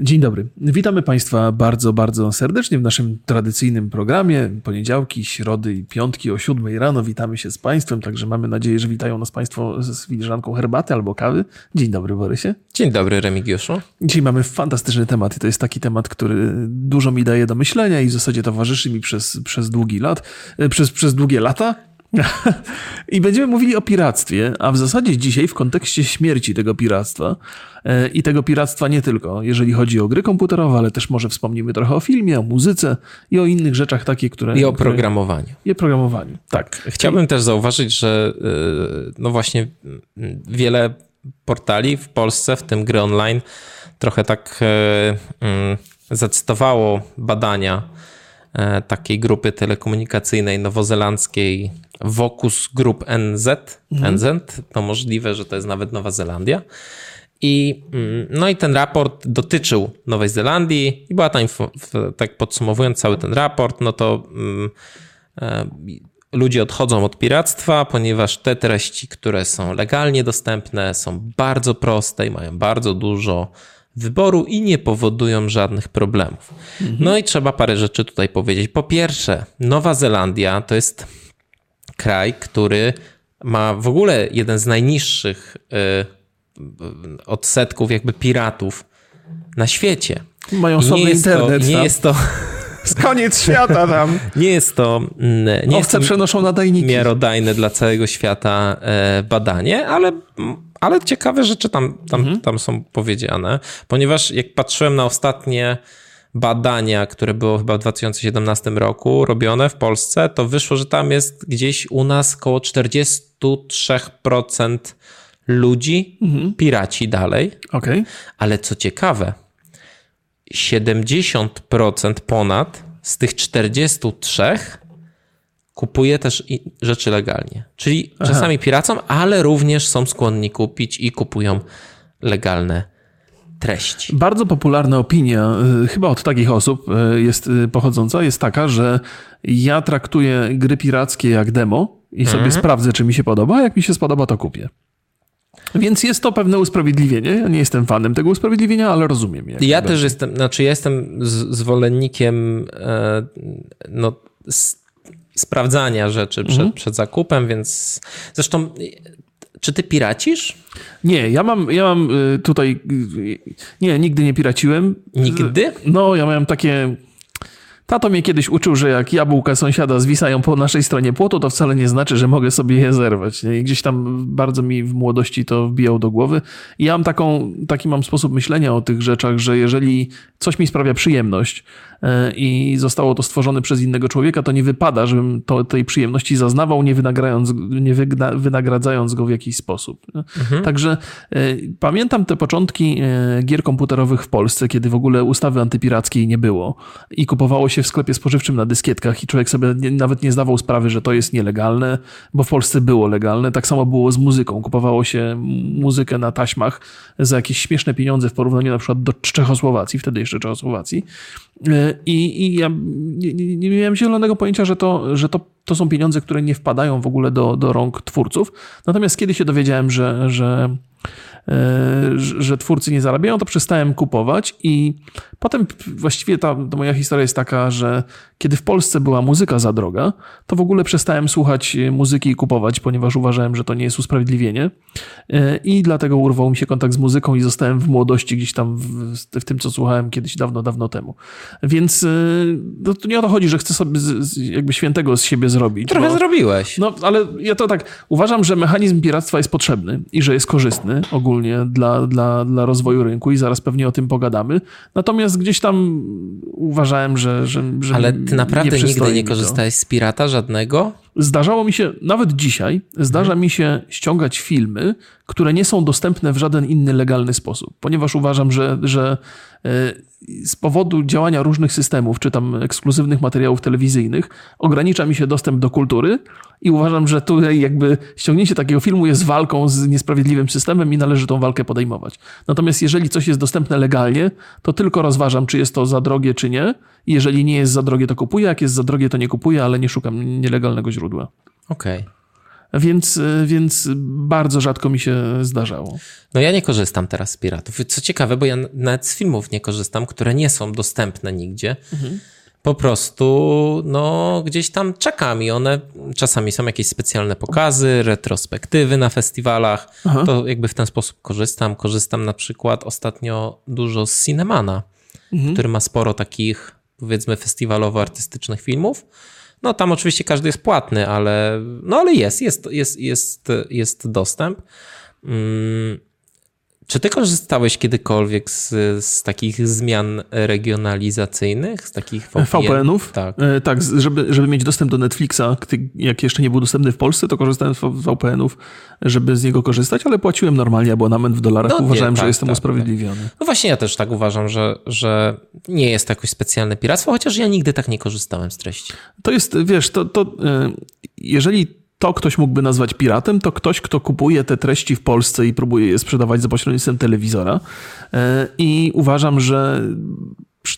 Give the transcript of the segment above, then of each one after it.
Dzień dobry. Witamy Państwa bardzo, bardzo serdecznie w naszym tradycyjnym programie. Poniedziałki, środy i piątki o 7 rano witamy się z Państwem, także mamy nadzieję, że witają nas Państwo z filiżanką herbaty albo kawy. Dzień dobry, Borysie. Dzień dobry, Remigiuszu. Dzisiaj mamy fantastyczny temat i to jest taki temat, który dużo mi daje do myślenia i w zasadzie towarzyszy mi przez, przez długi lat, przez, przez długie lata. I będziemy mówili o piractwie, a w zasadzie dzisiaj w kontekście śmierci tego piractwa e, i tego piractwa nie tylko, jeżeli chodzi o gry komputerowe, ale też może wspomnimy trochę o filmie, o muzyce i o innych rzeczach takie, które... I o które, programowaniu. I o programowaniu, tak. Chciałbym I... też zauważyć, że e, no właśnie wiele portali w Polsce, w tym gry online, trochę tak e, mm, zacytowało badania takiej grupy telekomunikacyjnej nowozelandzkiej Vocus Group NZ, mhm. NZ, to możliwe, że to jest nawet Nowa Zelandia. I, mm, no i ten raport dotyczył Nowej Zelandii i była tam, tak podsumowując cały ten raport, no to um, e, ludzie odchodzą od piractwa, ponieważ te treści, które są legalnie dostępne, są bardzo proste i mają bardzo dużo wyboru i nie powodują żadnych problemów. Mhm. No i trzeba parę rzeczy tutaj powiedzieć. Po pierwsze, Nowa Zelandia to jest kraj, który ma w ogóle jeden z najniższych y, odsetków jakby piratów na świecie. Mają sobie internet. To, nie jest to. Koniec świata tam. Nie jest to. Mm, nie Owce przenoszą nadajniki. Miarodajne dla całego świata e, badanie, ale, ale ciekawe rzeczy tam, tam, mhm. tam są powiedziane, ponieważ jak patrzyłem na ostatnie badania, które było chyba w 2017 roku robione w Polsce, to wyszło, że tam jest gdzieś u nas około 43% ludzi mhm. piraci dalej. Okay. Ale co ciekawe, 70% ponad z tych 43 kupuje też rzeczy legalnie. Czyli Aha. czasami piracą, ale również są skłonni kupić i kupują legalne treści. Bardzo popularna opinia, y, chyba od takich osób y, jest y, pochodząca, jest taka, że ja traktuję gry pirackie jak demo i sobie mhm. sprawdzę, czy mi się podoba, a jak mi się spodoba, to kupię. Więc jest to pewne usprawiedliwienie. Ja nie jestem fanem tego usprawiedliwienia, ale rozumiem. Ja też będzie. jestem, znaczy ja jestem zwolennikiem e, no, sprawdzania rzeczy przed, mhm. przed zakupem, więc zresztą czy ty piracisz? Nie, ja mam, ja mam y, tutaj. Y, nie, nigdy nie piraciłem. Nigdy? No, ja miałem takie Tato mnie kiedyś uczył, że jak jabłka sąsiada zwisają po naszej stronie płotu, to wcale nie znaczy, że mogę sobie je zerwać. I gdzieś tam bardzo mi w młodości to wbijał do głowy. I ja mam taką, taki mam sposób myślenia o tych rzeczach, że jeżeli coś mi sprawia przyjemność e, i zostało to stworzone przez innego człowieka, to nie wypada, żebym to, tej przyjemności zaznawał, nie, wynagradzając, nie wynagradzając go w jakiś sposób. Mhm. Także e, pamiętam te początki e, gier komputerowych w Polsce, kiedy w ogóle ustawy antypirackiej nie było i kupowało się się w sklepie spożywczym na dyskietkach i człowiek sobie nie, nawet nie zdawał sprawy, że to jest nielegalne, bo w Polsce było legalne. Tak samo było z muzyką. Kupowało się muzykę na taśmach za jakieś śmieszne pieniądze w porównaniu na przykład do Czechosłowacji, wtedy jeszcze Czechosłowacji. E, I, i ja nie, nie, miałem zielonego pojęcia, że to, że to to są pieniądze, które nie wpadają w ogóle do, do rąk twórców. Natomiast kiedy się dowiedziałem, że, że że twórcy nie zarabiają, to przestałem kupować i potem właściwie ta, ta, moja historia jest taka, że kiedy w Polsce była muzyka za droga, to w ogóle przestałem słuchać muzyki i kupować, ponieważ uważałem, że to nie jest usprawiedliwienie e, i dlatego urwał mi się kontakt z muzyką i zostałem w młodości gdzieś tam w, w tym, co słuchałem kiedyś dawno, dawno temu. Więc e, no, to nie o to chodzi, że chcę sobie z, jakby świętego z siebie zrobić. Trochę bo, zrobiłeś. No, ale ja to tak uważam, że mechanizm piractwa jest potrzebny i że jest korzystny ogólnie ogólnie dla, dla, dla rozwoju rynku i zaraz pewnie o tym pogadamy. Natomiast gdzieś tam uważałem, że. że, że Ale ty naprawdę nie nigdy nie korzystałeś z pirata żadnego? Zdarzało mi się, nawet dzisiaj, zdarza mhm. mi się ściągać filmy, które nie są dostępne w żaden inny legalny sposób, ponieważ uważam, że, że e, z powodu działania różnych systemów, czy tam ekskluzywnych materiałów telewizyjnych, ogranicza mi się dostęp do kultury i uważam, że tutaj jakby ściągnięcie takiego filmu jest walką z niesprawiedliwym systemem i należy tą walkę podejmować. Natomiast jeżeli coś jest dostępne legalnie, to tylko rozważam, czy jest to za drogie, czy nie. Jeżeli nie jest za drogie, to kupuję, jak jest za drogie, to nie kupuję, ale nie szukam nielegalnego źródła. Okej. Okay. Więc, więc bardzo rzadko mi się zdarzało. No ja nie korzystam teraz z piratów. Co ciekawe, bo ja nawet z filmów nie korzystam, które nie są dostępne nigdzie. Mhm. Po prostu, no, gdzieś tam czekam i one czasami są jakieś specjalne pokazy, retrospektywy na festiwalach. Aha. To jakby w ten sposób korzystam. Korzystam na przykład ostatnio dużo z Cinemana, mhm. który ma sporo takich, powiedzmy, festiwalowo-artystycznych filmów. No tam oczywiście każdy jest płatny, ale, no ale jest, jest, jest, jest, jest dostęp. Mm, czy ty korzystałeś kiedykolwiek z, z takich zmian regionalizacyjnych, z takich VPN? VPN-ów? Tak. E, tak, żeby, żeby mieć dostęp do Netflixa, jak jeszcze nie był dostępny w Polsce, to korzystałem z VPN-ów, żeby z niego korzystać, ale płaciłem normalnie abonament w dolarach. No, Uważałem, nie, tak, że jestem tak, usprawiedliwiony. Tak. No właśnie, ja też tak uważam, że, że nie jest to jakoś specjalne piractwo, chociaż ja nigdy tak nie korzystałem z treści. To jest, wiesz, to, to e, jeżeli to ktoś mógłby nazwać piratem, to ktoś, kto kupuje te treści w Polsce i próbuje je sprzedawać za pośrednictwem telewizora. E, I uważam, że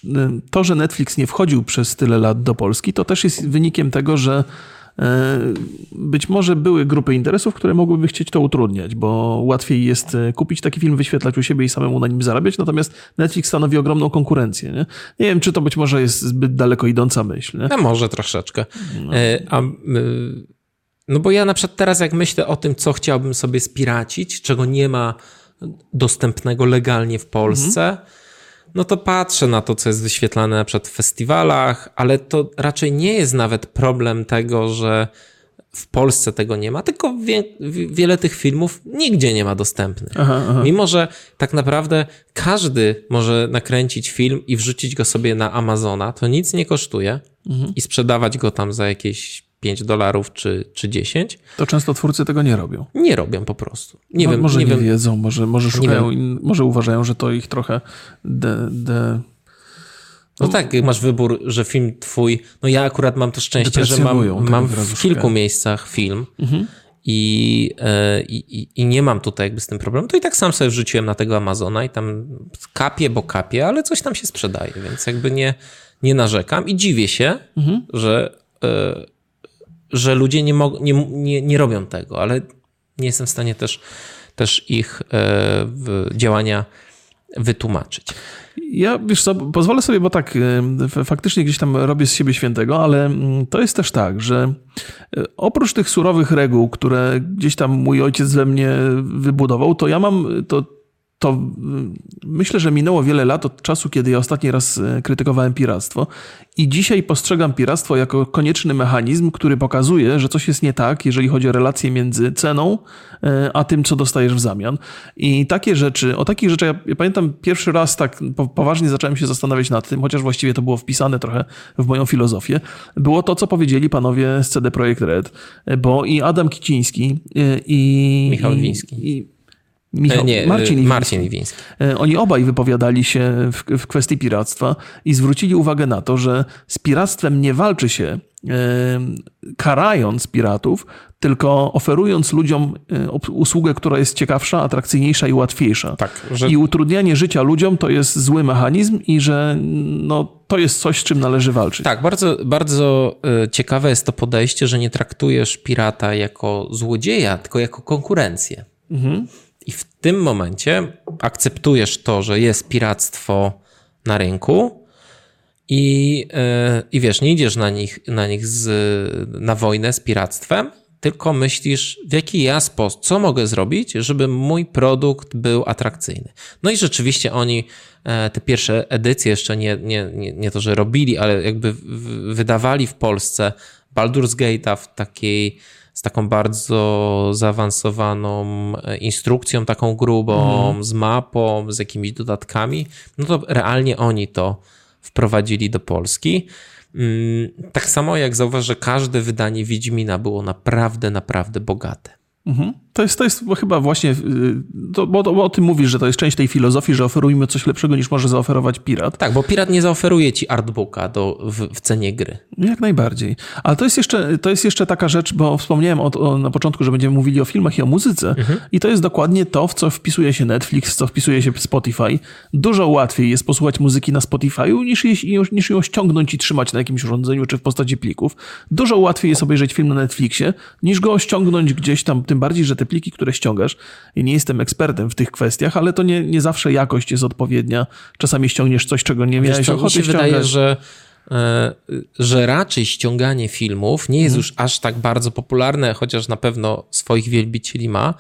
e, to, że Netflix nie wchodził przez tyle lat do Polski, to też jest wynikiem tego, że e, być może były grupy interesów, które mogłyby chcieć to utrudniać, bo łatwiej jest kupić taki film, wyświetlać u siebie i samemu na nim zarabiać, natomiast Netflix stanowi ogromną konkurencję. Nie, nie wiem, czy to być może jest zbyt daleko idąca myśl. Nie? No może troszeczkę. No. A no bo ja na przykład teraz jak myślę o tym, co chciałbym sobie spiracić, czego nie ma dostępnego legalnie w Polsce, mhm. no to patrzę na to, co jest wyświetlane na przykład w festiwalach, ale to raczej nie jest nawet problem tego, że w Polsce tego nie ma, tylko wie, wiele tych filmów nigdzie nie ma dostępnych. Aha, aha. Mimo, że tak naprawdę każdy może nakręcić film i wrzucić go sobie na Amazona, to nic nie kosztuje mhm. i sprzedawać go tam za jakieś 5 dolarów czy, czy 10. To często twórcy tego nie robią. Nie robią po prostu. Nie no, wiem, może nie, nie wiem. wiedzą, może, może szukają, in, może uważają, że to ich trochę de, de... No, no tak, masz wybór, że film twój, no ja akurat mam to szczęście, że mam, mam w kilku miejscach film mhm. i, e, i, i nie mam tutaj jakby z tym problemu, to i tak sam sobie wrzuciłem na tego Amazona i tam kapie, bo kapie, ale coś tam się sprzedaje, więc jakby nie, nie narzekam i dziwię się, mhm. że e, że ludzie nie, nie, nie, nie robią tego, ale nie jestem w stanie też, też ich e, działania wytłumaczyć. Ja, wiesz co, pozwolę sobie, bo tak, e, faktycznie gdzieś tam robię z siebie świętego, ale mm, to jest też tak, że e, oprócz tych surowych reguł, które gdzieś tam mój ojciec we mnie wybudował, to ja mam, to to mm, myślę, że minęło wiele lat od czasu, kiedy ja ostatni raz e, krytykowałem piractwo i dzisiaj postrzegam piractwo jako konieczny mechanizm, który pokazuje, że coś jest nie tak, jeżeli chodzi o relacje między ceną e, a tym, co dostajesz w zamian. I takie rzeczy, o takich rzeczach, ja, ja pamiętam pierwszy raz tak poważnie zacząłem się zastanawiać nad tym, chociaż właściwie to było wpisane trochę w moją filozofię, było to, co powiedzieli panowie z CD Projekt Red, bo i Adam Kiciński i... Michał Wiński. I, Michał, nie, Marcin, Marcin Iwiński. E, oni obaj wypowiadali się w, w, kwestii piractwa i zwrócili uwagę na to, że z piractwem nie walczy się e, karając piratów, tylko oferując ludziom e, usługę, która jest ciekawsza, atrakcyjniejsza i łatwiejsza. Tak, że... I utrudnianie życia ludziom to jest zły mechanizm i że no, to jest coś, z czym należy walczyć. Tak, bardzo, bardzo ciekawe jest to podejście, że nie traktujesz pirata jako złodzieja, tylko jako konkurencję. Mhm. I w tym momencie akceptujesz to, że jest piractwo na rynku i, yy, i wiesz, nie idziesz na nich, na nich z, na wojnę z piractwem, tylko myślisz, w jaki ja sposób, co mogę zrobić, żeby mój produkt był atrakcyjny. No i rzeczywiście oni e, te pierwsze edycje jeszcze nie, nie, nie, nie to, że robili, ale jakby wydawali w Polsce Baldur's Gate'a w takiej z taką bardzo zaawansowaną e, instrukcją, taką grubą, mm. z mapą, z jakimiś dodatkami, no to realnie oni to wprowadzili do Polski. Mm, tak samo jak zauważ, że każde wydanie Wiedźmina było naprawdę, naprawdę bogate. Mhm. To jest, to jest chyba właśnie, y, to, bo, bo o tym mówisz, że to jest część tej filozofii, że oferujmy coś lepszego niż może zaoferować pirat. Tak, bo pirat nie zaoferuje ci artbooka do, w, w cenie gry. Jak najbardziej. Ale to jest jeszcze, to jest jeszcze taka rzecz, bo wspomniałem o, o, na początku, że będziemy mówili o filmach i o muzyce mhm. i to jest dokładnie to, w co wpisuje się Netflix, w co wpisuje się Spotify. Dużo łatwiej jest posłuchać muzyki na Spotify'u niż, niż ją ściągnąć i trzymać na jakimś urządzeniu czy w postaci plików. Dużo łatwiej jest obejrzeć film na Netflixie niż go ściągnąć gdzieś tam, tym bardziej, że te pliki, które ściągasz, i nie jestem ekspertem w tych kwestiach, ale to nie, nie zawsze jakość jest odpowiednia. Czasami ściągniesz coś, czego nie miałeś Wiesz, ochoty mi się wydaje, że e, że raczej ściąganie filmów nie jest hmm. już aż tak bardzo popularne, chociaż na pewno swoich wielbicieli ma,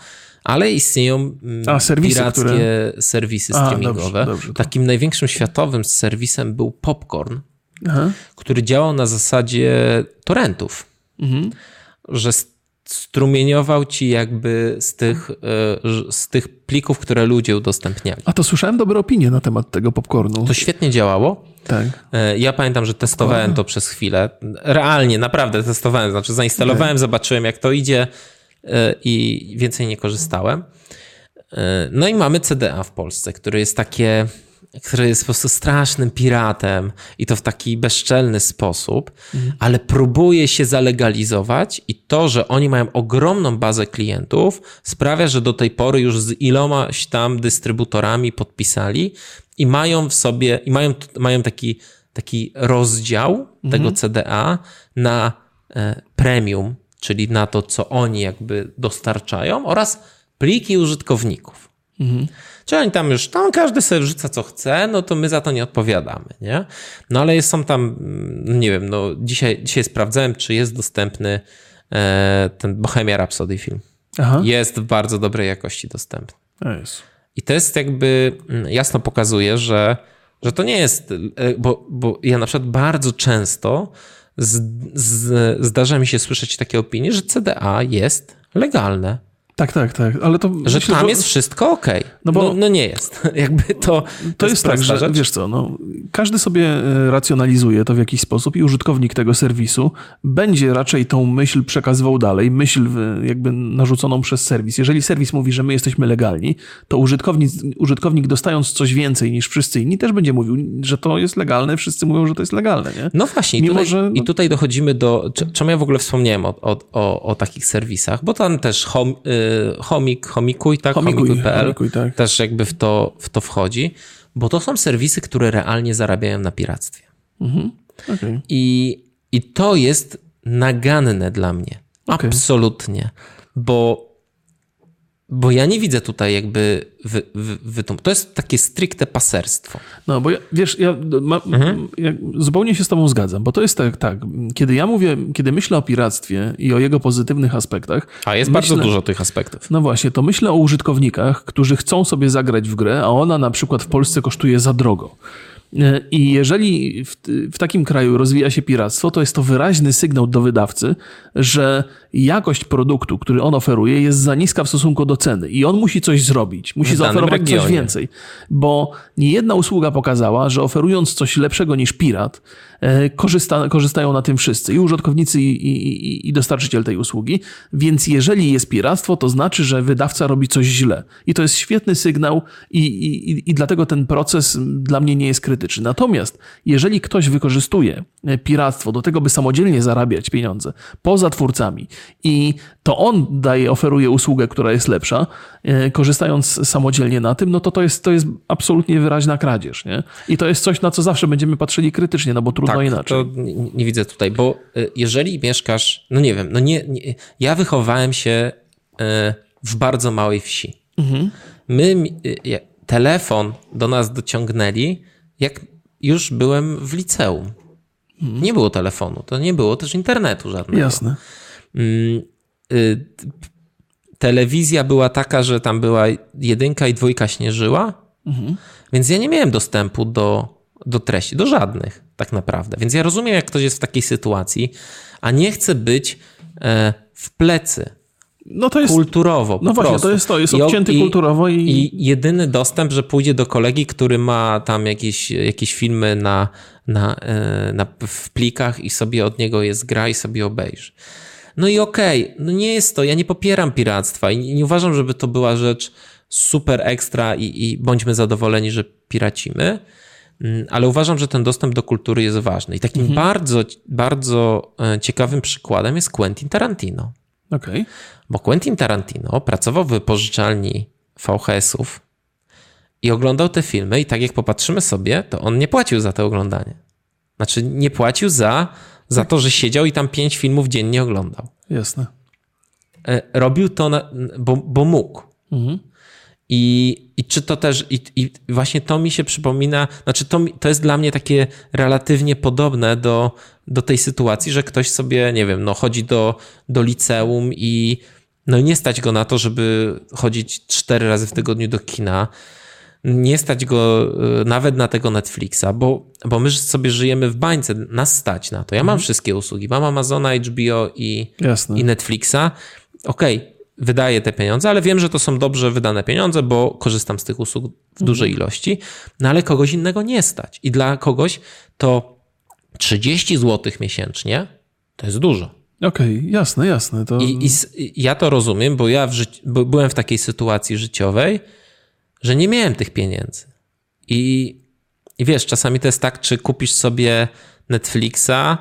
ale istnieją mm, A, serwisy, pirackie które... serwisy streamingowe. A, dobrze, dobrze, Takim największym światowym serwisem był Popcorn, Aha. który działał na zasadzie torrentów. Mhm. Że strumieniował ci jakby z tych, e, z tych plików, które ludzie udostępniali. A to słyszałem dobre opinie na temat tego popcornu. To świetnie działało. Tak. E, ja pamiętam, że testowałem to przez chwilę. Realnie, naprawdę testowałem. Znaczy zainstalowałem, tak. zobaczyłem jak to idzie e, i więcej nie korzystałem. No i mamy CDA w Polsce, który jest takie który jest po prostu strasznym piratem i to w taki bezczelny sposób, mhm. ale próbuje się zalegalizować i to, że oni mają ogromną bazę klientów, sprawia, że do tej pory już z ilomaś tam dystrybutorami podpisali i mają w sobie, i mają, mają taki, taki rozdział mhm. tego CDA na e, premium, czyli na to, co oni jakby dostarczają oraz pliki użytkowników. Mhm. Czy oni tam już, tam każdy sobie wrzuca co chce, no to my za to nie odpowiadamy, nie? No ale są tam, mm, nie wiem, no dzisiaj, dzisiaj sprawdzałem, czy jest dostępny e, ten Bohemia Rhapsody film. Aha. Jest w bardzo dobrej jakości dostępny. Jest. I to jest jakby, mm, jasno pokazuje, że, że to nie jest, e, bo, bo ja na przykład bardzo często z, z, zdarza mi się słyszeć takie opinie, że CDA jest legalne. Tak, tak, tak, ale to... Że myślę, tam że... jest wszystko ok. No, bo... No, no, nie jest. Jakby to... To, jest, tak, że rzecz. wiesz co, no, każdy sobie e, racjonalizuje to w jakiś sposób i użytkownik tego serwisu będzie raczej tą myśl przekazywał dalej, myśl jakby narzuconą przez serwis. Jeżeli serwis mówi, że my jesteśmy legalni, to użytkownik, użytkownik dostając coś więcej niż wszyscy inni też będzie mówił, że to jest legalne, wszyscy mówią, że to jest legalne, nie? No właśnie, Mimo, tutaj, że, no... i tutaj dochodzimy do... Czemu ja w ogóle wspomniałem o, o, o, o takich serwisach? Bo tam też home, Homik, Homikuj, tak? Homikuj.pl homikuj, tak. też jakby w to, w to wchodzi, bo to są serwisy, które realnie zarabiają na piractwie. Mhm. Okay. I, I to jest naganne dla mnie. Okay. Absolutnie. Bo bo ja nie widzę tutaj jakby wy, wy, wy, to jest takie stricte paserstwo. No, bo ja, wiesz, ja, ma, mhm. ja, zupełnie się z tobą zgadzam, bo to jest tak, tak, kiedy ja mówię, kiedy myślę o piractwie i o jego pozytywnych aspektach... A jest myślę, bardzo dużo tych aspektów. No właśnie, to myślę o użytkownikach, którzy chcą sobie zagrać w grę, a ona na przykład w Polsce kosztuje za drogo. E, I jeżeli w, w, takim kraju rozwija się piractwo, to jest to wyraźny sygnał do wydawcy, że jakość produktu, który on oferuje, jest za niska w stosunku do ceny i on musi coś zrobić, musi zaoferować regionie. coś więcej. Bo nie jedna usługa pokazała, że oferując coś lepszego niż pirat, korzysta, korzystają na tym wszyscy, i użytkownicy, i, i, i dostarczyciel tej usługi. Więc jeżeli jest piractwo, to znaczy, że wydawca robi coś źle. I to jest świetny sygnał, i, i, i dlatego ten proces dla mnie nie jest krytyczny. Natomiast jeżeli ktoś wykorzystuje e, piractwo do tego, by samodzielnie zarabiać pieniądze poza twórcami i to on daje, oferuje usługę, która jest lepsza, e, korzystając samodzielnie na tym, no to to jest, to jest absolutnie wyraźna kradzież. Nie? I to jest coś, na co zawsze będziemy patrzyli krytycznie, no bo trudno tak, inaczej. To nie, nie, widzę tutaj, bo e, jeżeli mieszkasz, no nie wiem, no nie, nie ja wychowałem się e, w bardzo małej wsi. Mhm. My telefon do nas dociągnęli, jak już byłem w liceum. Mhm. Nie było telefonu, to nie było też internetu żadnego. Jasne. Mm, y, telewizja była taka, że tam była jedynka i dwójka śnieżyła, mhm. więc ja nie miałem dostępu do, do treści, do żadnych tak naprawdę. Więc ja rozumiem, jak ktoś jest w takiej sytuacji, a nie chce być e, w plecy. No to jest, kulturowo. No właśnie, to jest to, jest obcięty I, kulturowo. I... I jedyny dostęp, że pójdzie do kolegi, który ma tam jakieś, jakieś filmy na, na, e, na, w plikach i sobie od niego jest gra i sobie obejrzy. No i okej, okay, no nie jest to, ja nie popieram piractwa i nie uważam, żeby to była rzecz super ekstra i, i bądźmy zadowoleni, że piracimy, ale uważam, że ten dostęp do kultury jest ważny. I takim mhm. bardzo, bardzo e, ciekawym przykładem jest Quentin Tarantino. Okay. Bo Quentin Tarantino pracował w wypożyczalni VHS-ów i oglądał te filmy i tak jak popatrzymy sobie, to on nie płacił za to oglądanie. Znaczy nie płacił za, za to, że siedział i tam pięć filmów dziennie oglądał. Jasne. E, robił to, na, bo, bo mógł. Mhm. I, I czy to też, i, i właśnie to mi się przypomina, znaczy to, to jest dla mnie takie relatywnie podobne do, do tej sytuacji, że ktoś sobie, nie wiem, no chodzi do, do liceum i no nie stać go na to, żeby chodzić cztery razy w tygodniu do kina. Nie stać go y, nawet na tego Netflixa, bo, bo my sobie żyjemy w bańce, nas stać na to. Ja mam mhm. wszystkie usługi, mam Amazona, HBO i, i Netflixa. Okej, okay, wydaję te pieniądze, ale wiem, że to są dobrze wydane pieniądze, bo korzystam z tych usług w dużej mhm. ilości, no ale kogoś innego nie stać. I dla kogoś to 30 zł miesięcznie to jest dużo. Okej, okay, jasne, jasne. To... I, I, ja to rozumiem, bo ja w życi- bo byłem w takiej sytuacji życiowej, że nie miałem tych pieniędzy. I, I wiesz, czasami to jest tak, czy kupisz sobie Netflixa,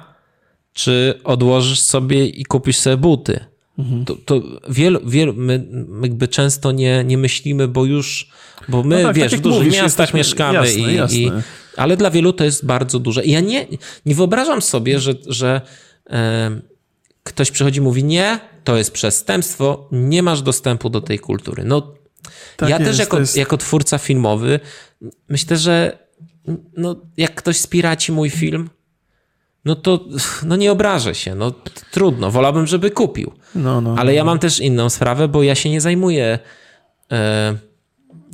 czy odłożysz sobie i kupisz sobie buty. Mhm. To, to wielu, wielu, my jakby często nie, nie myślimy, bo już, bo my, no tak, wiesz, tak w dużych mówisz, miastach mieszkamy jasne, i, jasne. i, ale dla wielu to jest bardzo duże. I ja nie, nie wyobrażam sobie, że, że e, ktoś przychodzi i mówi, nie, to jest przestępstwo, nie masz dostępu do tej kultury. No, tak ja jest, też jako, jest... jako twórca filmowy myślę, że no, jak ktoś spiraci mój film, no to no nie obrażę się, no trudno, wolałbym, żeby kupił. No, no, Ale ja no. mam też inną sprawę, bo ja się nie zajmuję e,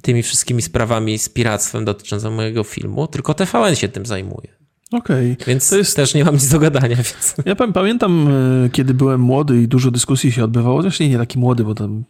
tymi wszystkimi sprawami z piractwem dotyczącym mojego filmu, tylko TVN się tym zajmuje. Okej. Okay. Więc to jest... też nie mam nic do gadania. Więc... Ja pamiętam, e, kiedy byłem młody i dużo dyskusji się odbywało, zresztą nie taki młody, bo tam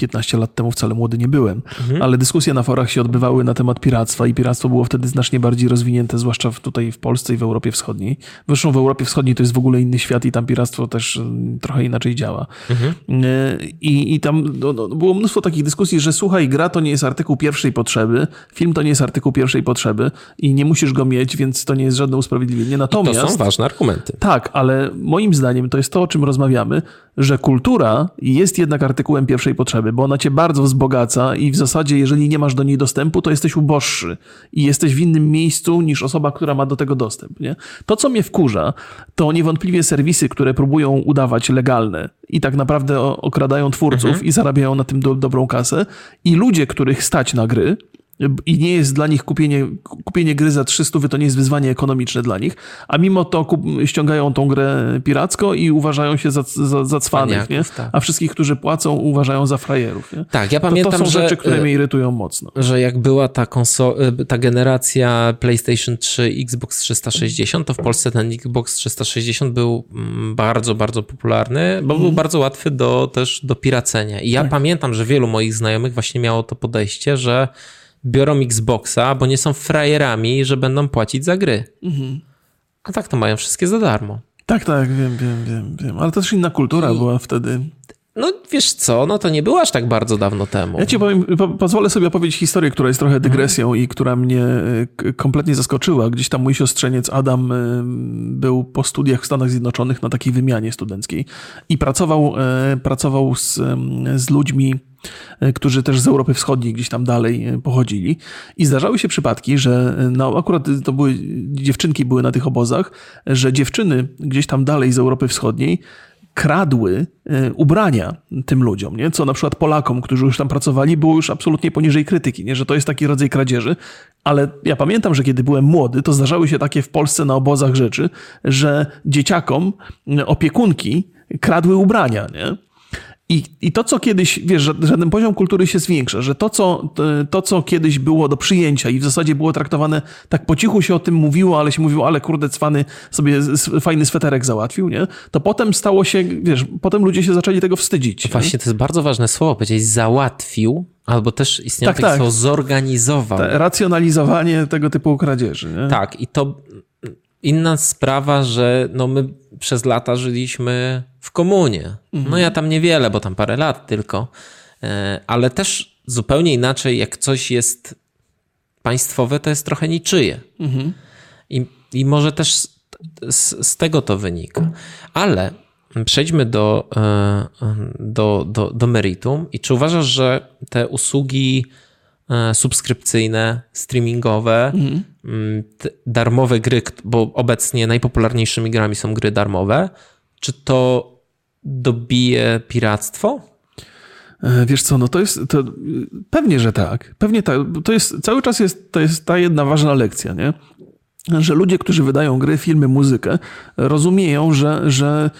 15 lat temu wcale młody nie byłem, mhm. ale dyskusje na forach się odbywały na temat piractwa i piractwo było wtedy znacznie bardziej rozwinięte, zwłaszcza tutaj w Polsce i w Europie Wschodniej. Zresztą w Europie Wschodniej to jest w ogóle inny świat i tam piractwo też mm, trochę inaczej działa. Mhm. E, I, I tam no, no, było mnóstwo takich dyskusji, że słuchaj, gra to nie jest artykuł pierwszej potrzeby, film to nie jest artykuł pierwszej potrzeby i nie musisz go mieć, więc to nie jest żadne usprawiedliwienie. Natomiast... I to są ważne argumenty. Tak, ale moim zdaniem to jest to, o czym rozmawiamy, że kultura jest jednak artykułem pierwszej potrzeby, bo ona cię bardzo wzbogaca i w zasadzie, jeżeli nie masz do niej dostępu, to jesteś uboższy i jesteś w innym miejscu niż osoba, która ma do tego dostęp. Nie? To, co mnie wkurza, to niewątpliwie serwisy, które próbują udawać legalne i tak naprawdę okradają twórców mhm. i zarabiają na tym do, dobrą kasę i ludzie, których stać na gry, i nie jest dla nich kupienie, kupienie gry za 300, to nie jest wyzwanie ekonomiczne dla nich, a mimo to kup, ściągają tą grę piracko i uważają się za, za, za cwanych, nie? Tak. a wszystkich, którzy płacą, uważają za frajerów. Nie? Tak, ja pamiętam, to, to są że, rzeczy, które e, mnie irytują mocno. Że jak była ta, e, ta generacja PlayStation 3, Xbox 360, to w Polsce ten Xbox 360 był mm, bardzo, bardzo popularny, bo był mhm. bardzo łatwy do, też do piracenia. I ja tak. pamiętam, że wielu moich znajomych właśnie miało to podejście, że biorą Xboxa, bo nie są frajerami, że będą płacić za gry. Mhm. A tak to mają wszystkie za darmo. Tak, tak, wiem, wiem, wiem, wiem. Ale to też inna kultura I... była wtedy. No wiesz co, no to nie było aż tak bardzo dawno temu. Ja ci powiem, po, pozwolę sobie opowiedzieć historię, która jest trochę dygresją mhm. i która mnie e, kompletnie zaskoczyła. Gdzieś tam mój siostrzeniec Adam e, był po studiach w Stanach Zjednoczonych na takiej wymianie studenckiej i pracował, e, pracował z, z ludźmi którzy też z Europy Wschodniej gdzieś tam dalej pochodzili. I zdarzały się przypadki, że no, akurat to były, dziewczynki były na tych obozach, że dziewczyny gdzieś tam dalej z Europy Wschodniej kradły e, ubrania tym ludziom, nie? co na przykład Polakom, którzy już tam pracowali, było już absolutnie poniżej krytyki, nie? że to jest taki rodzaj kradzieży. Ale ja pamiętam, że kiedy byłem młody, to zdarzały się takie w Polsce na obozach rzeczy, że dzieciakom opiekunki kradły ubrania. Nie? I, I to, co kiedyś, wiesz, że, że ten poziom kultury się zwiększa, że to co, to, co kiedyś było do przyjęcia i w zasadzie było traktowane, tak po cichu się o tym mówiło, ale się mówiło, ale kurde, cwany sobie fajny sweterek załatwił, nie? To potem stało się, wiesz, potem ludzie się zaczęli tego wstydzić. Właśnie, to jest bardzo ważne słowo, powiedzieć załatwił, albo też istniało tak, takie tak. zorganizował. Te racjonalizowanie tego typu kradzieży, nie? Tak, i to inna sprawa, że no my przez lata żyliśmy w komunie. No ja tam niewiele, bo tam parę lat tylko, e, ale też zupełnie inaczej, jak coś jest państwowe, to jest trochę niczyje. I, I może też z, z, tego to wynika. Ale przejdźmy do, e, do, do, do meritum. I czy uważasz, że te usługi e, subskrypcyjne, streamingowe, te darmowe gry, bo obecnie najpopularniejszymi grami są gry darmowe, czy to dobije piractwo? E, Wiesz co, no to jest, to, pewnie, że tak. Pewnie tak. To jest, cały czas jest, to jest ta jedna ważna lekcja, nie? Że ludzie, którzy wydają gry, filmy, muzykę, rozumieją, że, że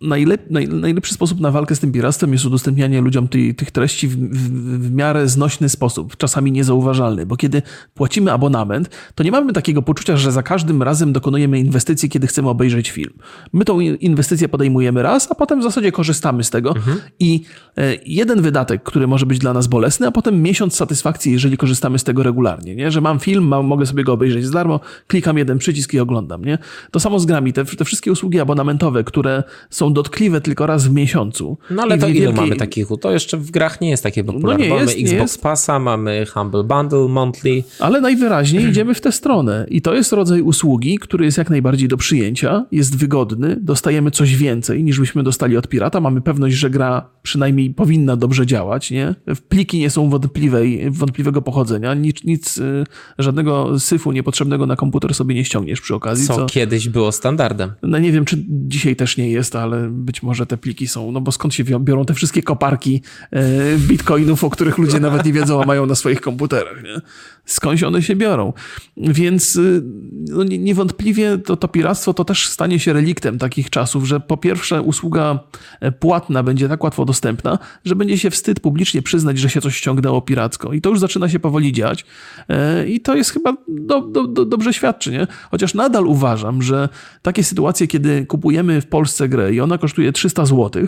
najlep, naj, najlepszy sposób na walkę z tym piractwem jest udostępnianie ludziom tej, tych treści w, w, w miarę znośny sposób, czasami niezauważalny, bo kiedy płacimy abonament, to nie mamy takiego poczucia, że za każdym razem dokonujemy inwestycji, kiedy chcemy obejrzeć film. My tą inwestycję podejmujemy raz, a potem w zasadzie korzystamy z tego i e, jeden wydatek, który może być dla nas bolesny, a potem miesiąc satysfakcji, jeżeli korzystamy z tego regularnie, nie? że mam film, mam, mogę sobie go obejrzeć za darmo, klikam jeden przycisk i oglądam. Nie? To samo z grami, te, te wszystkie usługi abonamentowe, które są dotkliwe tylko raz w miesiącu. No ale I to ile niewielkiej- mamy takich? To jeszcze w grach nie jest takie popularne. nie mamy jest, Xbox. Passa, mamy Humble Bundle Monthly. Ale najwyraźniej idziemy w tę stronę. I to jest rodzaj usługi, który jest jak najbardziej do przyjęcia, jest wygodny, dostajemy coś więcej niż byśmy dostali od pirata. Mamy pewność, że gra przynajmniej powinna dobrze działać. Nie? Pliki nie są wątpliwej, wątpliwego pochodzenia. Nic, nic, y, żadnego syfu niepotrzebnego na komputer sobie nie ściągniesz przy okazji. Co co kiedyś było standardem. no nie wiem, czy dzisiaj też nie jest, ale być może te pliki są, no bo skąd się biorą te wszystkie koparki e, bitcoinów, o których ludzie nawet nie wiedzą, a mają na swoich komputerach, nie? Skądś one się biorą. Więc y, no, nie- niewątpliwie to, to piractwo to też stanie się reliktem takich czasów, że po pierwsze usługa e, płatna będzie tak łatwo dostępna, że będzie się wstyd publicznie przyznać, że się coś ściągnęło piracko. I to już zaczyna się powoli dziać. E, I to jest chyba do, do, do, dobrze świadczy, nie? Chociaż nadal uważam, że takie sytuacje, kiedy kupujemy w Polsce grę i ona kosztuje 300 zł,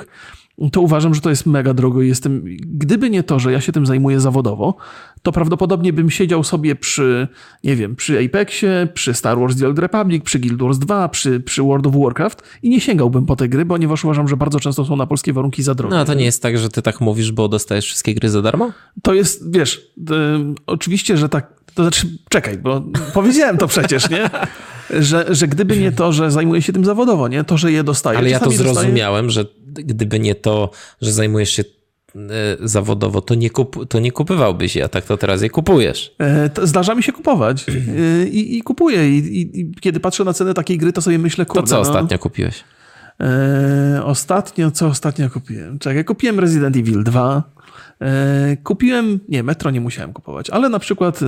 to uważam, że to jest mega drogo i jestem, gdyby nie to, że ja się tym zajmuję zawodowo, to prawdopodobnie bym siedział sobie przy, nie wiem, przy Apexie, przy Star Wars The Old Republic, przy Guild Wars 2, przy, przy World of Warcraft i nie sięgałbym po te gry, ponieważ uważam, że bardzo często są na polskie warunki za drogie. No a to nie jest tak, że ty tak mówisz, bo dostajesz wszystkie gry za darmo? To jest, wiesz, y, oczywiście, że tak, to znaczy, czekaj, bo powiedziałem to przecież, nie? Że, że gdyby nie to, że zajmuję się tym zawodowo, nie? To, że je dostaję. Ale ja to czasami dostaję- zrozumiałem, że gdyby nie to, że zajmujesz się e, zawodowo, to nie, kup, to nie kupywałbyś je, a tak to teraz je kupujesz. E, to Zdarza mi się kupować e, i, i kupuję. I, i, I kiedy patrzę na cenę takiej gry, to sobie myślę, To kurde, co no, ostatnio kupiłeś? E, ostatnio, co ostatnio kupiłem? Czekaj, kupiłem Resident Evil 2. E, kupiłem, nie, Metro nie musiałem kupować, ale na przykład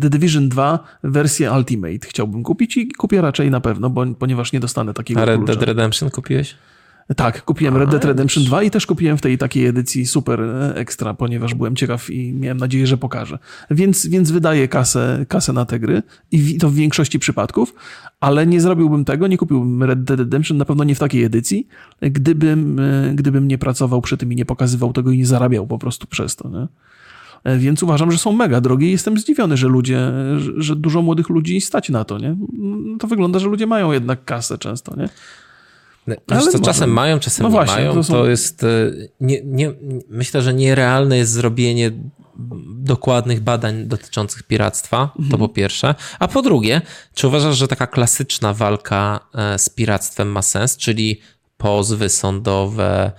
The Division 2 wersję Ultimate chciałbym kupić i kupię raczej na pewno, bo, ponieważ nie dostanę takiego A Red. Dead Redemption kupiłeś? Tak, kupiłem Red Dead Redemption 2 i też kupiłem w tej takiej edycji super e, ekstra, ponieważ byłem ciekaw i miałem nadzieję, że pokażę. Więc, więc wydaję kasę, kasę na te gry i to w większości przypadków, ale nie zrobiłbym tego, nie kupiłbym Red Dead Redemption, na pewno nie w takiej edycji, gdybym, e, gdybym nie pracował przy tym i nie pokazywał tego i nie zarabiał po prostu przez to. Nie? E, Więc uważam, że są mega drogie i jestem zdziwiony, że ludzie, że, że dużo młodych ludzi stać na to, nie? No To wygląda, że ludzie mają jednak kasę często, nie? Wiesz Ale co, czasem mają, czasem No nie właśnie, mają. to To, są- jest. e, Nie, nie, myślę, że nierealne jest zrobienie dokładnych badań dotyczących piractwa, to po pierwsze. A po drugie, czy uważasz, że taka klasyczna walka e, z piractwem ma sens, czyli pozwy sądowe,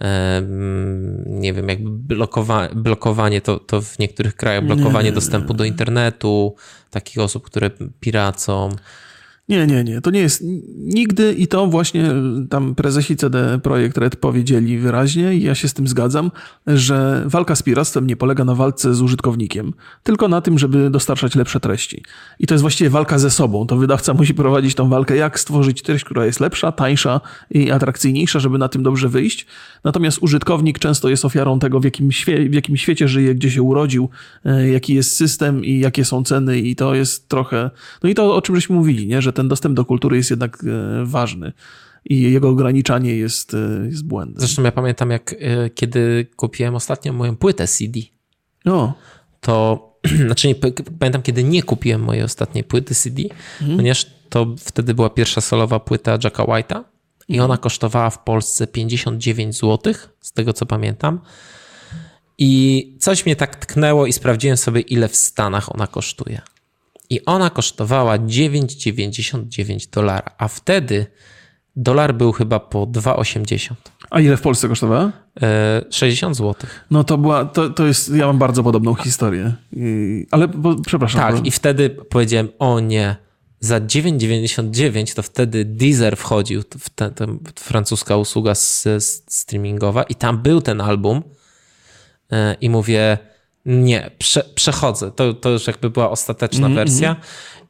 e, mm, nie wiem, jakby blokowa blokowanie, to, to w niektórych krajach blokowanie dostępu do internetu, takich osób, które piracą. Nie, nie, nie. To nie jest nigdy i to właśnie tam prezesi CD Projekt Red powiedzieli wyraźnie i ja się z tym zgadzam, że walka z piractwem nie polega na walce z użytkownikiem, tylko na tym, żeby dostarczać lepsze treści. I to jest właściwie walka ze sobą. To wydawca musi prowadzić tą walkę, jak stworzyć treść, która jest lepsza, tańsza i atrakcyjniejsza, żeby na tym dobrze wyjść. Natomiast użytkownik często jest ofiarą tego, w jakim, świe- w jakim świecie żyje, gdzie się urodził, e, jaki jest system i jakie są ceny i to jest trochę... No i to, o czym żeśmy mówili, nie? że ten dostęp do kultury jest jednak e, ważny i jego ograniczanie jest, e, jest błędem. Zresztą ja pamiętam, jak e, kiedy kupiłem ostatnio moją płytę CD, No, to znaczy nie, pamiętam, kiedy nie kupiłem mojej ostatniej płyty CD, ponieważ to wtedy była pierwsza solowa płyta Jacka White'a i Mhm. ona kosztowała w Polsce 59 zł, z tego co pamiętam. I coś mnie tak tknęło i sprawdziłem sobie, ile w Stanach ona kosztuje. I ona kosztowała 9,99 dolara, a wtedy dolar był chyba po 2,80. A ile w Polsce kosztowała? E, 60 zł. No to była, to, to jest, ja mam bardzo podobną historię. Ale, bo, przepraszam. Tak, i wtedy powiedziałem, o nie, za 9,99 to wtedy Deezer wchodził, w te, te, francuska usługa streamingowa i tam był ten album e, i mówię, nie, prze, przechodzę. To, to już jakby była ostateczna Mhm, wersja.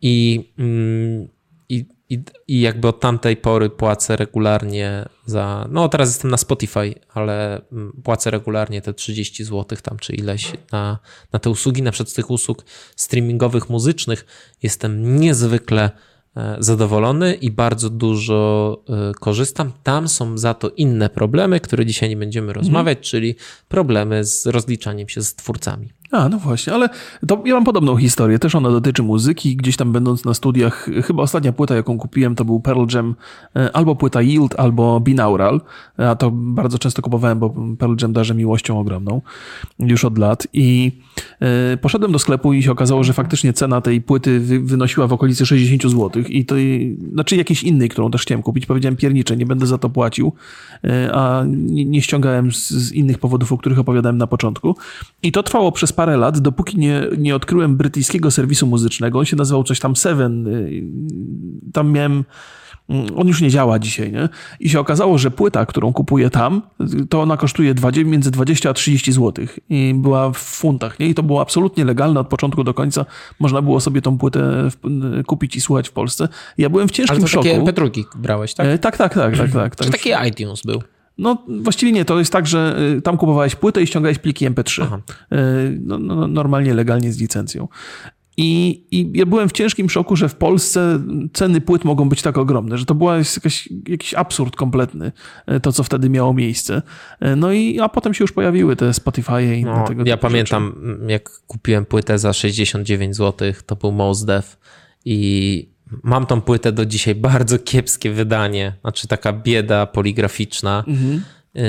i, mm, i, i, i jakby od tamtej pory płacę regularnie za, no teraz jestem na Spotify, ale mm, płacę regularnie te 30 zł tam czy ileś na, na te usługi, na przykład z tych usług streamingowych, muzycznych jestem niezwykle zadowolony i bardzo dużo e, korzystam. Tam są za to inne problemy, które dzisiaj nie będziemy rozmawiać, czyli problemy z rozliczaniem się z twórcami. A, no właśnie, ale to ja mam podobną historię. Też ona dotyczy muzyki. Gdzieś tam będąc na studiach, chyba ostatnia płyta, jaką kupiłem, to był Pearl Jam, e, albo płyta Yield, albo Binaural. A to bardzo często kupowałem, bo Pearl Jam darzy miłością ogromną już od lat. I e, poszedłem do sklepu i się okazało, że faktycznie cena tej płyty wy, wynosiła w okolicy 60 zł. I to, znaczy jakiejś innej, którą też chciałem kupić. Powiedziałem piernicze, nie będę za to płacił, e, a nie, nie ściągałem z, z innych powodów, o których opowiadałem na początku. I to trwało przez parę lat, dopóki nie, nie odkryłem brytyjskiego serwisu muzycznego. On się nazywał coś tam Seven. y, Tam miałem. On już nie działa dzisiaj, nie? I się okazało, że płyta, którą kupuję tam, to ona kosztuje 20, między 20 a 30 zł. I była w funtach, nie? I to było absolutnie legalne od początku do końca. Można było sobie tą płytę w- kupić i słuchać w Polsce. Ja byłem w Ale ciężkim to szoku. takie MP2 brałeś, tak? E, Tak, tak, tak, tak, tak. Czy tak. taki iTunes był? No właściwie nie, to jest tak, że y, tam kupowałeś płytę i ściągałeś pliki MP3. Aha. Y, No, no, normalnie, legalnie z licencją. I, I ja byłem w ciężkim szoku, że w Polsce ceny płyt mogą być tak ogromne, że to była jakaś, jakiś absurd kompletny, y, to co wtedy miało miejsce. No i a potem się już pojawiły te Spotify i No, tego ja pamiętam, jak kupiłem płytę za 69 zł, to był Mos Def i mam tą płytę do dzisiaj, bardzo kiepskie wydanie, znaczy taka bieda poligraficzna, Mhm. y,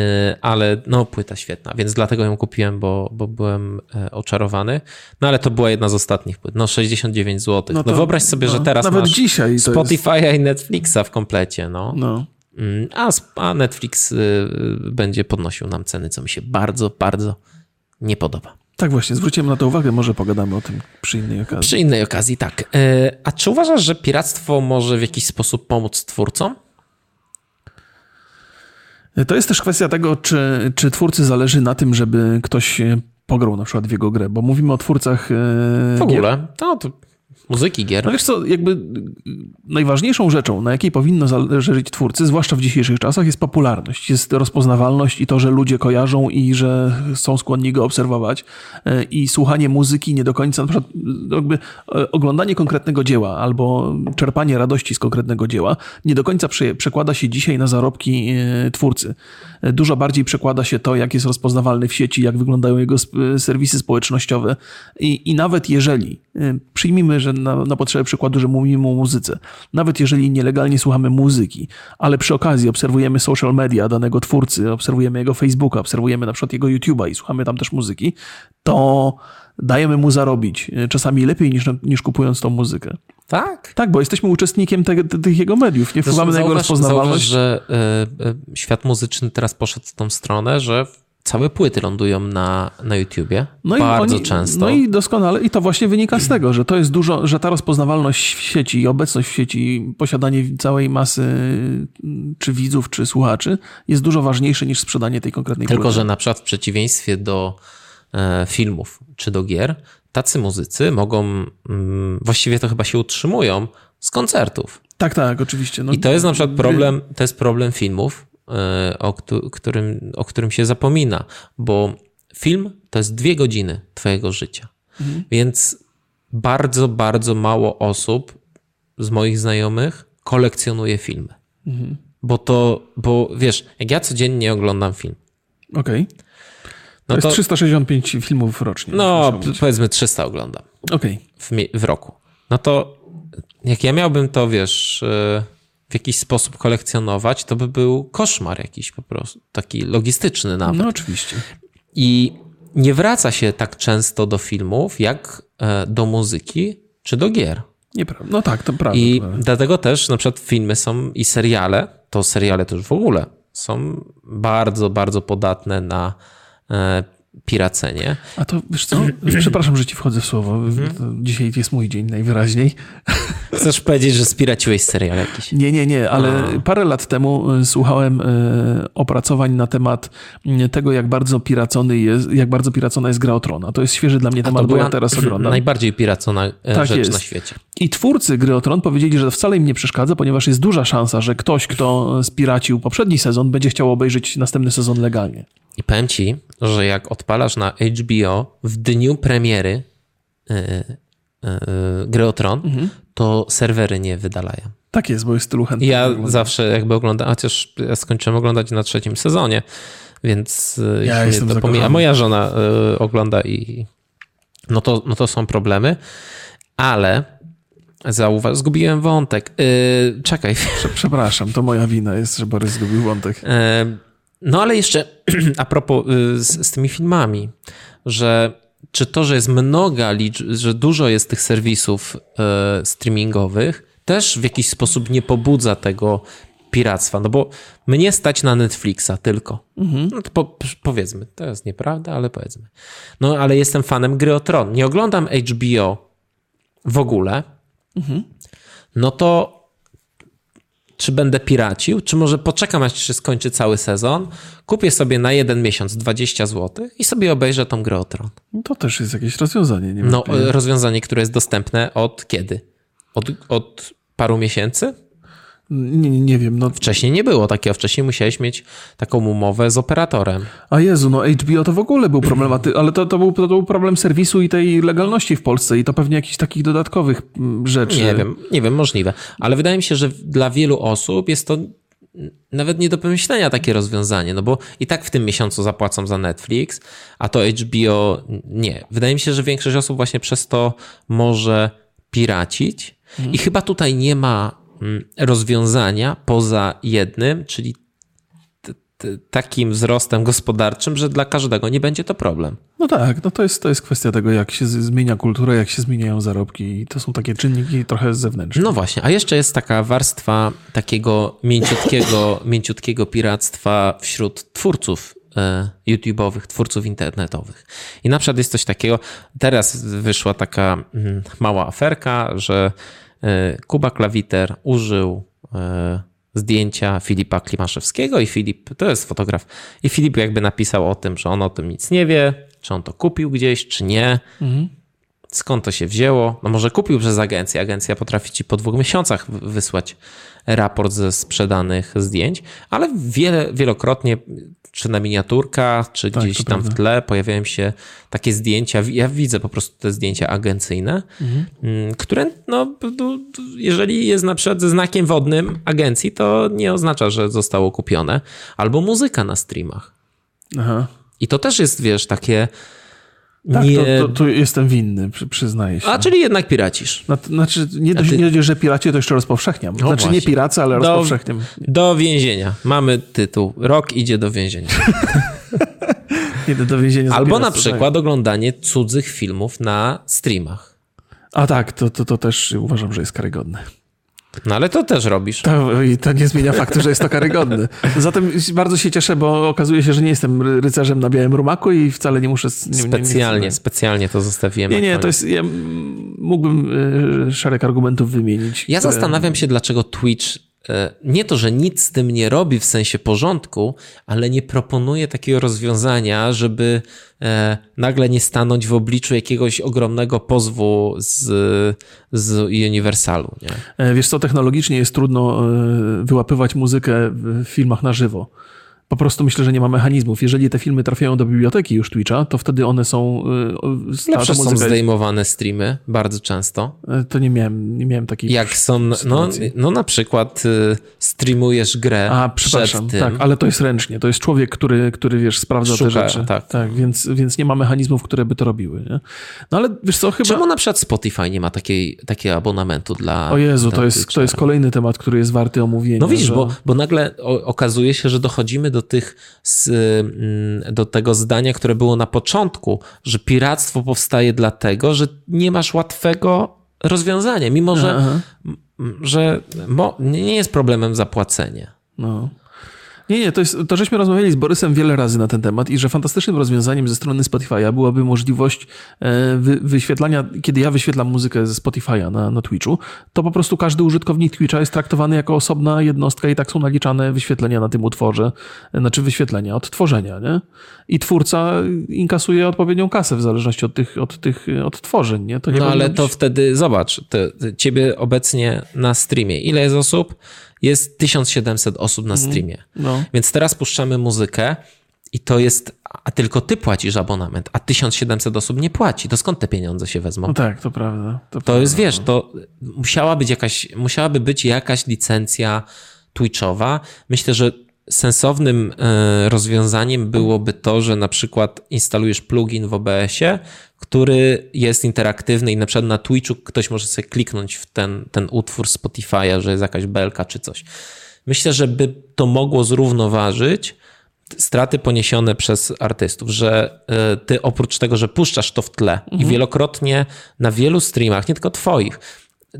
ale no płyta świetna, więc dlatego ją kupiłem, bo, bo byłem e, oczarowany. No ale to była jedna z ostatnich płyt, no 69 zł. No, to- wyobraź sobie, no, że teraz nawet masz dzisiaj Spotify'a i Netflixa w komplecie, no. No. Mm, A, a Netflix y, będzie podnosił nam ceny, co mi się bardzo, bardzo nie podoba. Tak właśnie, zwróciłem na to uwagę, może pogadamy o tym przy innej okazji. Przy innej okazji, tak. E, A czy uważasz, że piractwo może w jakiś sposób pomóc twórcom? To jest też kwestia tego, czy, czy twórcy zależy na tym, żeby ktoś e, pograł na przykład w jego grę, bo mówimy o twórcach e, W gier. ogóle? No to muzyki, gier. No wiesz co, jakby najważniejszą rzeczą, na jakiej powinno zależeć twórcy, zwłaszcza w dzisiejszych czasach, jest popularność, jest rozpoznawalność i to, że ludzie kojarzą i że są skłonni go obserwować E, i słuchanie muzyki nie do końca, na przykład y, jakby e, oglądanie konkretnego dzieła albo czerpanie radości z konkretnego dzieła nie do końca prze, przekłada się dzisiaj na zarobki e, twórcy. Dużo bardziej przekłada się to, jak jest rozpoznawalny w sieci, jak wyglądają jego serwisy społecznościowe i, i nawet jeżeli, e, przyjmijmy, że na, na potrzeby przykładu, że mówimy o muzyce, nawet jeżeli nielegalnie słuchamy muzyki, ale przy okazji obserwujemy social media danego twórcy, obserwujemy jego Facebooka, obserwujemy na przykład jego YouTube'a i słuchamy tam też muzyki, to dajemy mu zarobić. e, Czasami lepiej niż, niż kupując tą muzykę. Tak. Tak, bo jesteśmy uczestnikiem te, te, tych jego mediów, nie wpływamy na jego rozpoznawalność. zauważ, że e, e, świat muzyczny teraz poszedł w tą stronę, że całe płyty lądują na, na YouTubie. bardzo oni- często. No i doskonale. I to właśnie wynika z tego, że to jest dużo, że ta rozpoznawalność w sieci, obecność w sieci, posiadanie posiadanie masy czy widzów, czy słuchaczy jest dużo ważniejsze niż sprzedanie tej konkretnej Tylko, płyty. że na przykład w przeciwieństwie do e, filmów czy do gier, tacy muzycy mogą, mm, właściwie to chyba się utrzymują z koncertów. Tak, tak, oczywiście. No, I to jest na przykład problem, to jest problem filmów, e, o, któ- którym, o którym się zapomina, bo film to jest dwie godziny twojego życia. Więc bardzo, bardzo mało osób z moich znajomych kolekcjonuje filmy. Bo to, bo wiesz, jak ja codziennie oglądam film, Okej. To no jest to, 365 filmów rocznie. no powiedzmy 300 oglądam Okej. w, mie- w roku. No to jak ja miałbym to, wiesz, e, w jakiś sposób kolekcjonować, to by był koszmar jakiś po prostu, taki logistyczny nawet. No oczywiście. I nie wraca się tak często do filmów, jak e, do muzyki czy do gier. Nieprawda. No tak, to prawda. I prawda. dlatego też na przykład filmy są i seriale, to seriale też w ogóle są bardzo, bardzo podatne na piracenie. A to wiesz co? Przepraszam, że ci wchodzę w słowo. Mhm. Dzisiaj jest mój dzień najwyraźniej. Chcesz powiedzieć, że spiraciłeś serial jakiś? Nie, nie, nie, ale parę lat temu y, słuchałem y, opracowań na temat y, tego, jak bardzo piracony jest, jak bardzo piracona jest gra o Tron. To jest świeży dla mnie temat, bo ja teraz oglądam. najbardziej piracona e, Tak rzecz jest. na świecie. I twórcy gry o Tron powiedzieli, że to wcale im nie przeszkadza, ponieważ jest duża szansa, że ktoś, kto spiracił poprzedni sezon, będzie chciał obejrzeć następny sezon legalnie. I powiem ci, że jak odpalasz na HBO w dniu premiery yy, yy, gry o Tron, Mhm. to serwery nie wydalają. Tak jest, bo jest tylu chętnych. Ja zawsze jakby oglądam, chociaż ja skończyłem oglądać na trzecim sezonie, więc Ja jestem to pomija, moja żona ogląda i no to, no to są problemy, ale zauważ, zgubiłem wątek. Czekaj, Prze- Przepraszam, to moja wina jest, że Borys zgubił wątek. No ale jeszcze a propos y, z, z tymi filmami, że czy to, że jest mnoga liczb, że dużo jest tych serwisów e, streamingowych, też w jakiś sposób nie pobudza tego piractwa, no bo mnie stać na Netflixa tylko. No to po, powiedzmy, to jest nieprawda, ale powiedzmy. No ale jestem fanem gry o Tron. Nie oglądam HBO w ogóle. No to czy będę piracił, czy może poczekam, aż się skończy cały sezon, kupię sobie na jeden miesiąc 20 zł i sobie obejrzę tą grę o Tron. To też jest jakieś rozwiązanie. Nie No, rozwiązanie, które jest dostępne od kiedy? Od, od paru miesięcy? Nie, nie, wiem. No, Wcześniej nie było takiego. Wcześniej musiałeś mieć taką umowę z operatorem. a Jezu, no HBO to w ogóle był problematy, ale to, to, był, to był problem serwisu i tej legalności w Polsce i to pewnie jakichś takich dodatkowych mm, rzeczy. Nie wiem, nie wiem, możliwe. Ale wydaje mi się, że dla wielu osób jest to nawet nie do pomyślenia takie rozwiązanie, no bo i tak w tym miesiącu zapłacą za Netflix, a to HBO nie. Wydaje mi się, że większość osób właśnie przez to może piracić i chyba tutaj nie ma rozwiązania poza jednym, czyli takim wzrostem gospodarczym, że dla każdego nie będzie to problem. No tak, no to jest, to jest kwestia tego, jak się zmienia kultura, jak się zmieniają zarobki i to są takie czynniki trochę zewnętrzne. No właśnie, a jeszcze jest taka warstwa takiego mięciutkiego, mięciutkiego piractwa wśród twórców e, YouTube'owych, twórców internetowych. I na przykład jest coś takiego, teraz wyszła taka mm, mała aferka, że Kuba Klawiter użył e, zdjęcia Filipa Klimaszewskiego i Filip, to jest fotograf, i Filip jakby napisał o tym, że on o tym nic nie wie, czy on to kupił gdzieś, czy nie. Skąd to się wzięło? No może kupił przez agencję. Agencja potrafi ci po dwóch miesiącach wy- wysłać raport ze sprzedanych zdjęć, ale wiele, wielokrotnie, czy na miniaturkach, czy Tak, gdzieś tam w prawda. tle pojawiają się takie zdjęcia. Ja widzę po prostu te zdjęcia agencyjne, Mhm. mm, które, no, jeżeli jest na przykład ze znakiem wodnym agencji, to nie oznacza, że zostało kupione. Albo muzyka na streamach. Aha. I to też jest, wiesz, takie. Tak, nie... to, to, to jestem winny, przy, przyznaję się. A czyli jednak piracisz. Znaczy, nie dość, ty- nie dość, że piracie, to jeszcze rozpowszechniam. znaczy, nie właśnie. piracę, ale Do- rozpowszechniam. Do więzienia. Mamy tytuł. Rok idzie do więzienia. Idę do więzienia Albo na przykład oglądanie cudzych filmów na streamach. Tak. A tak, to, to, to też uważam, że jest karygodne. No ale to też robisz. To, I to nie zmienia faktu, że jest to karygodne. Zatem bardzo się cieszę, bo okazuje się, że nie jestem ry- rycerzem na białym rumaku i wcale nie muszę... Nie, nie- nie- Specjalnie, Nie, specjalnie to zostawiłem. nie, nie, to jest... Ja mógłbym y, szereg argumentów wymienić. Ja które- zastanawiam się, dlaczego Twitch nie to, że nic z tym nie robi w sensie porządku, ale nie proponuje takiego rozwiązania, żeby e, nagle nie stanąć w obliczu jakiegoś ogromnego pozwu z, z Universalu. Nie? E, Wiesz co, technologicznie jest trudno e, wyłapywać muzykę w filmach na żywo. Po prostu myślę, że nie ma mechanizmów. Jeżeli te filmy trafiają do biblioteki już Twitcha, to wtedy one są... y, Lepsze są zdejmowane streamy bardzo często. y, To nie miałem, nie miałem takiej... Jak są, no, no na przykład y, streamujesz grę A, przepraszam, przed tym. tak, ale to jest ręcznie. To jest człowiek, który, który wiesz, sprawdza Szuka, te rzeczy. tak. tak więc, więc nie ma mechanizmów, które by to robiły. Nie? No ale wiesz co, chyba... Czemu na przykład Spotify nie ma takiej, takiego abonamentu dla. O Jezu, to jest, to jest kolejny temat, który jest warty omówienia. No widzisz, że... bo, bo nagle okazuje się, że dochodzimy do tych, z, mm, do tego zdania, które było na początku, że piractwo powstaje dlatego, że nie masz łatwego rozwiązania, mimo że, Aha. że mo, nie nie jest problemem zapłacenie. No. Nie, nie, to, jest, to żeśmy rozmawiali z Borysem wiele razy na ten temat i że fantastycznym rozwiązaniem ze strony Spotify'a byłaby możliwość e, wy, wyświetlania, kiedy ja wyświetlam muzykę ze Spotify'a na, na Twitchu, to po prostu każdy użytkownik Twitcha jest traktowany jako osobna jednostka i tak są naliczane wyświetlenia na tym utworze, e, znaczy wyświetlenia, odtworzenia, nie? I twórca inkasuje odpowiednią kasę w zależności od tych, od tych odtworzeń, nie? To nie No ale być- to wtedy zobacz, ciebie obecnie na streamie. Ile jest osób? Jest 1700 osób na streamie. No. Więc teraz puszczamy muzykę i to jest, a tylko ty płacisz abonament, a 1700 osób nie płaci. To skąd te pieniądze się wezmą? no tak, to prawda. To, To jest, wiesz, to musiała być jakaś, musiałaby być jakaś licencja Twitchowa. Myślę, że sensownym e, rozwiązaniem byłoby to, że na przykład instalujesz plugin w OBS-ie, który jest interaktywny i na przykład na Twitchu ktoś może sobie kliknąć w ten, ten utwór Spotify'a, że jest jakaś belka czy coś. Myślę, że by to mogło zrównoważyć straty poniesione przez artystów, że e, ty oprócz tego, że puszczasz to w tle i wielokrotnie na wielu streamach, nie tylko twoich,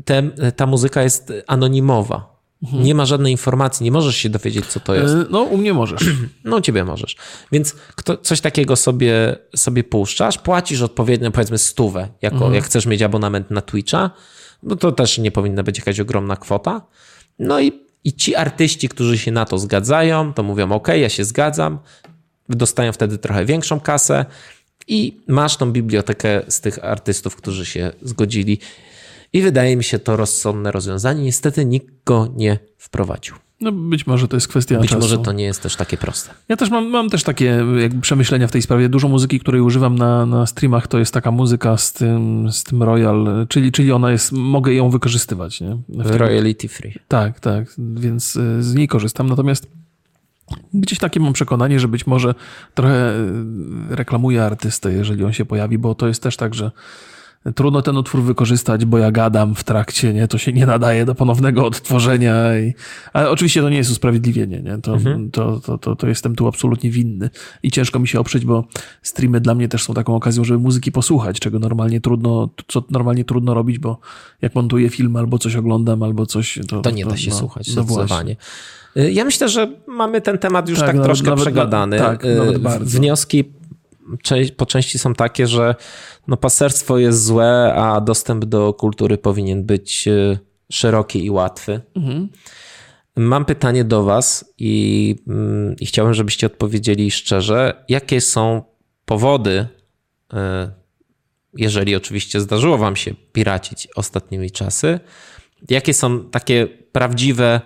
te, ta muzyka jest anonimowa. Nie ma żadnej informacji, nie możesz się dowiedzieć, co to jest. E, No, u mnie możesz. No, u ciebie możesz. Więc kto, coś takiego sobie, sobie puszczasz, płacisz odpowiednio, powiedzmy, stówę, jako, jak chcesz mieć abonament na Twitcha, no to też nie powinna być jakaś ogromna kwota. No i, i ci artyści, którzy się na to zgadzają, to mówią, ok, ja się zgadzam, dostają wtedy trochę większą kasę i masz tą bibliotekę z tych artystów, którzy się zgodzili. I wydaje mi się to rozsądne rozwiązanie. Niestety nikt go nie wprowadził. No być może to jest kwestia Być czasu. może to nie jest też takie proste. Ja też mam, mam też takie jakby przemyślenia w tej sprawie. Dużo muzyki, której używam na, na streamach, to jest taka muzyka z tym, z tym Royal, czyli, czyli ona jest, mogę ją wykorzystywać. Nie? W Royalty free. Tak, tak, więc y, z niej korzystam. Natomiast gdzieś takie mam przekonanie, że być może trochę y, reklamuję artystę, jeżeli on się pojawi, bo to jest też tak, że trudno ten utwór wykorzystać, bo ja gadam w trakcie, nie? To się nie nadaje do ponownego odtworzenia. I... Ale oczywiście to nie jest usprawiedliwienie, nie? To, to, to, to, to jestem tu absolutnie winny i ciężko mi się oprzeć, bo streamy dla mnie też są taką okazją, żeby muzyki posłuchać, czego normalnie trudno, co normalnie trudno robić, bo jak montuję film albo coś oglądam, albo coś, to, To nie da się no, słuchać, no właśnie. zdecydowanie. Y, Ja myślę, że mamy ten temat już Tak, tak, nawet- troszkę nawet- przegadany. tak, Y, nawet bardzo. Wnioski po części są takie, że no paserstwo jest złe, a dostęp do kultury powinien być y, szeroki i łatwy. Mhm. Mam pytanie do Was i, mm, i chciałbym, żebyście odpowiedzieli szczerze. Jakie są powody, y, jeżeli oczywiście zdarzyło Wam się piracić ostatnimi czasy, jakie są takie prawdziwe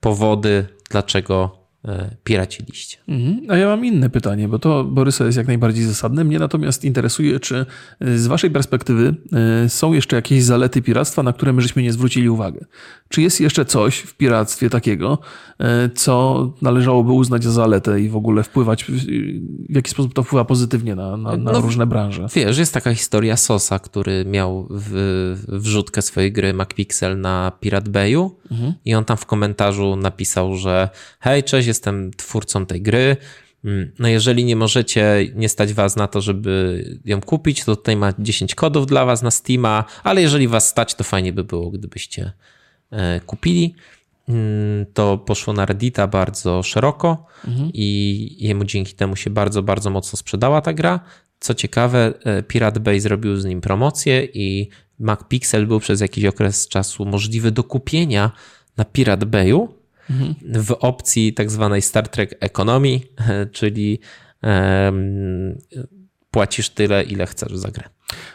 powody, dlaczego piraciliście? Mhm. A ja mam inne pytanie, bo to Borysa jest jak najbardziej zasadne. Mnie natomiast interesuje, czy y, z waszej perspektywy y, są jeszcze jakieś zalety piractwa, na które my żeśmy nie zwrócili uwagi? Czy jest jeszcze coś w piractwie takiego, co należałoby uznać za zaletę i w ogóle wpływać, w jaki sposób to wpływa pozytywnie na, na, na No, różne branże? Wiesz, jest taka historia Sosa, który miał w, wrzutkę swojej gry MacPixel na Pirate Bayu i on tam w komentarzu napisał, że hej, cześć, jestem twórcą tej gry. Mm, No jeżeli nie możecie, nie stać was na to, żeby ją kupić, to tutaj ma 10 kodów dla was na Steama, ale jeżeli was stać, to fajnie by było, gdybyście e, kupili. Mm, To poszło na Reddita bardzo szeroko i jemu dzięki temu się bardzo, bardzo mocno sprzedała ta gra. Co ciekawe, e, Pirate Bay zrobił z nim promocję i MacPixel był przez jakiś okres czasu możliwy do kupienia na Pirate Bayu w opcji tak zwanej Star Trek Economy, czyli płacisz tyle, ile chcesz za grę.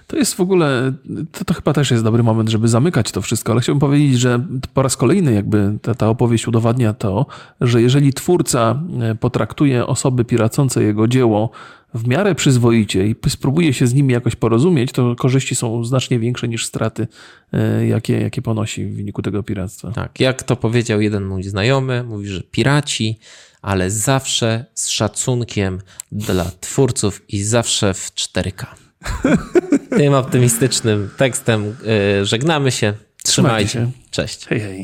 To jest w ogóle, to, to chyba też jest dobry moment, żeby zamykać to wszystko, ale chciałbym powiedzieć, że po raz kolejny jakby ta, ta opowieść udowadnia to, że jeżeli twórca e, potraktuje osoby piracące jego dzieło w miarę przyzwoicie i spróbuje się z nimi jakoś porozumieć, to korzyści są znacznie większe niż straty, e, jakie, jakie ponosi w wyniku tego piractwa. Tak, jak to powiedział jeden mój znajomy, mówi, że piraci, ale zawsze z szacunkiem dla twórców i zawsze w 4K. Tym optymistycznym tekstem yy, żegnamy się. Trzymajcie. Trzymajcie się. Cześć. Hej, hej.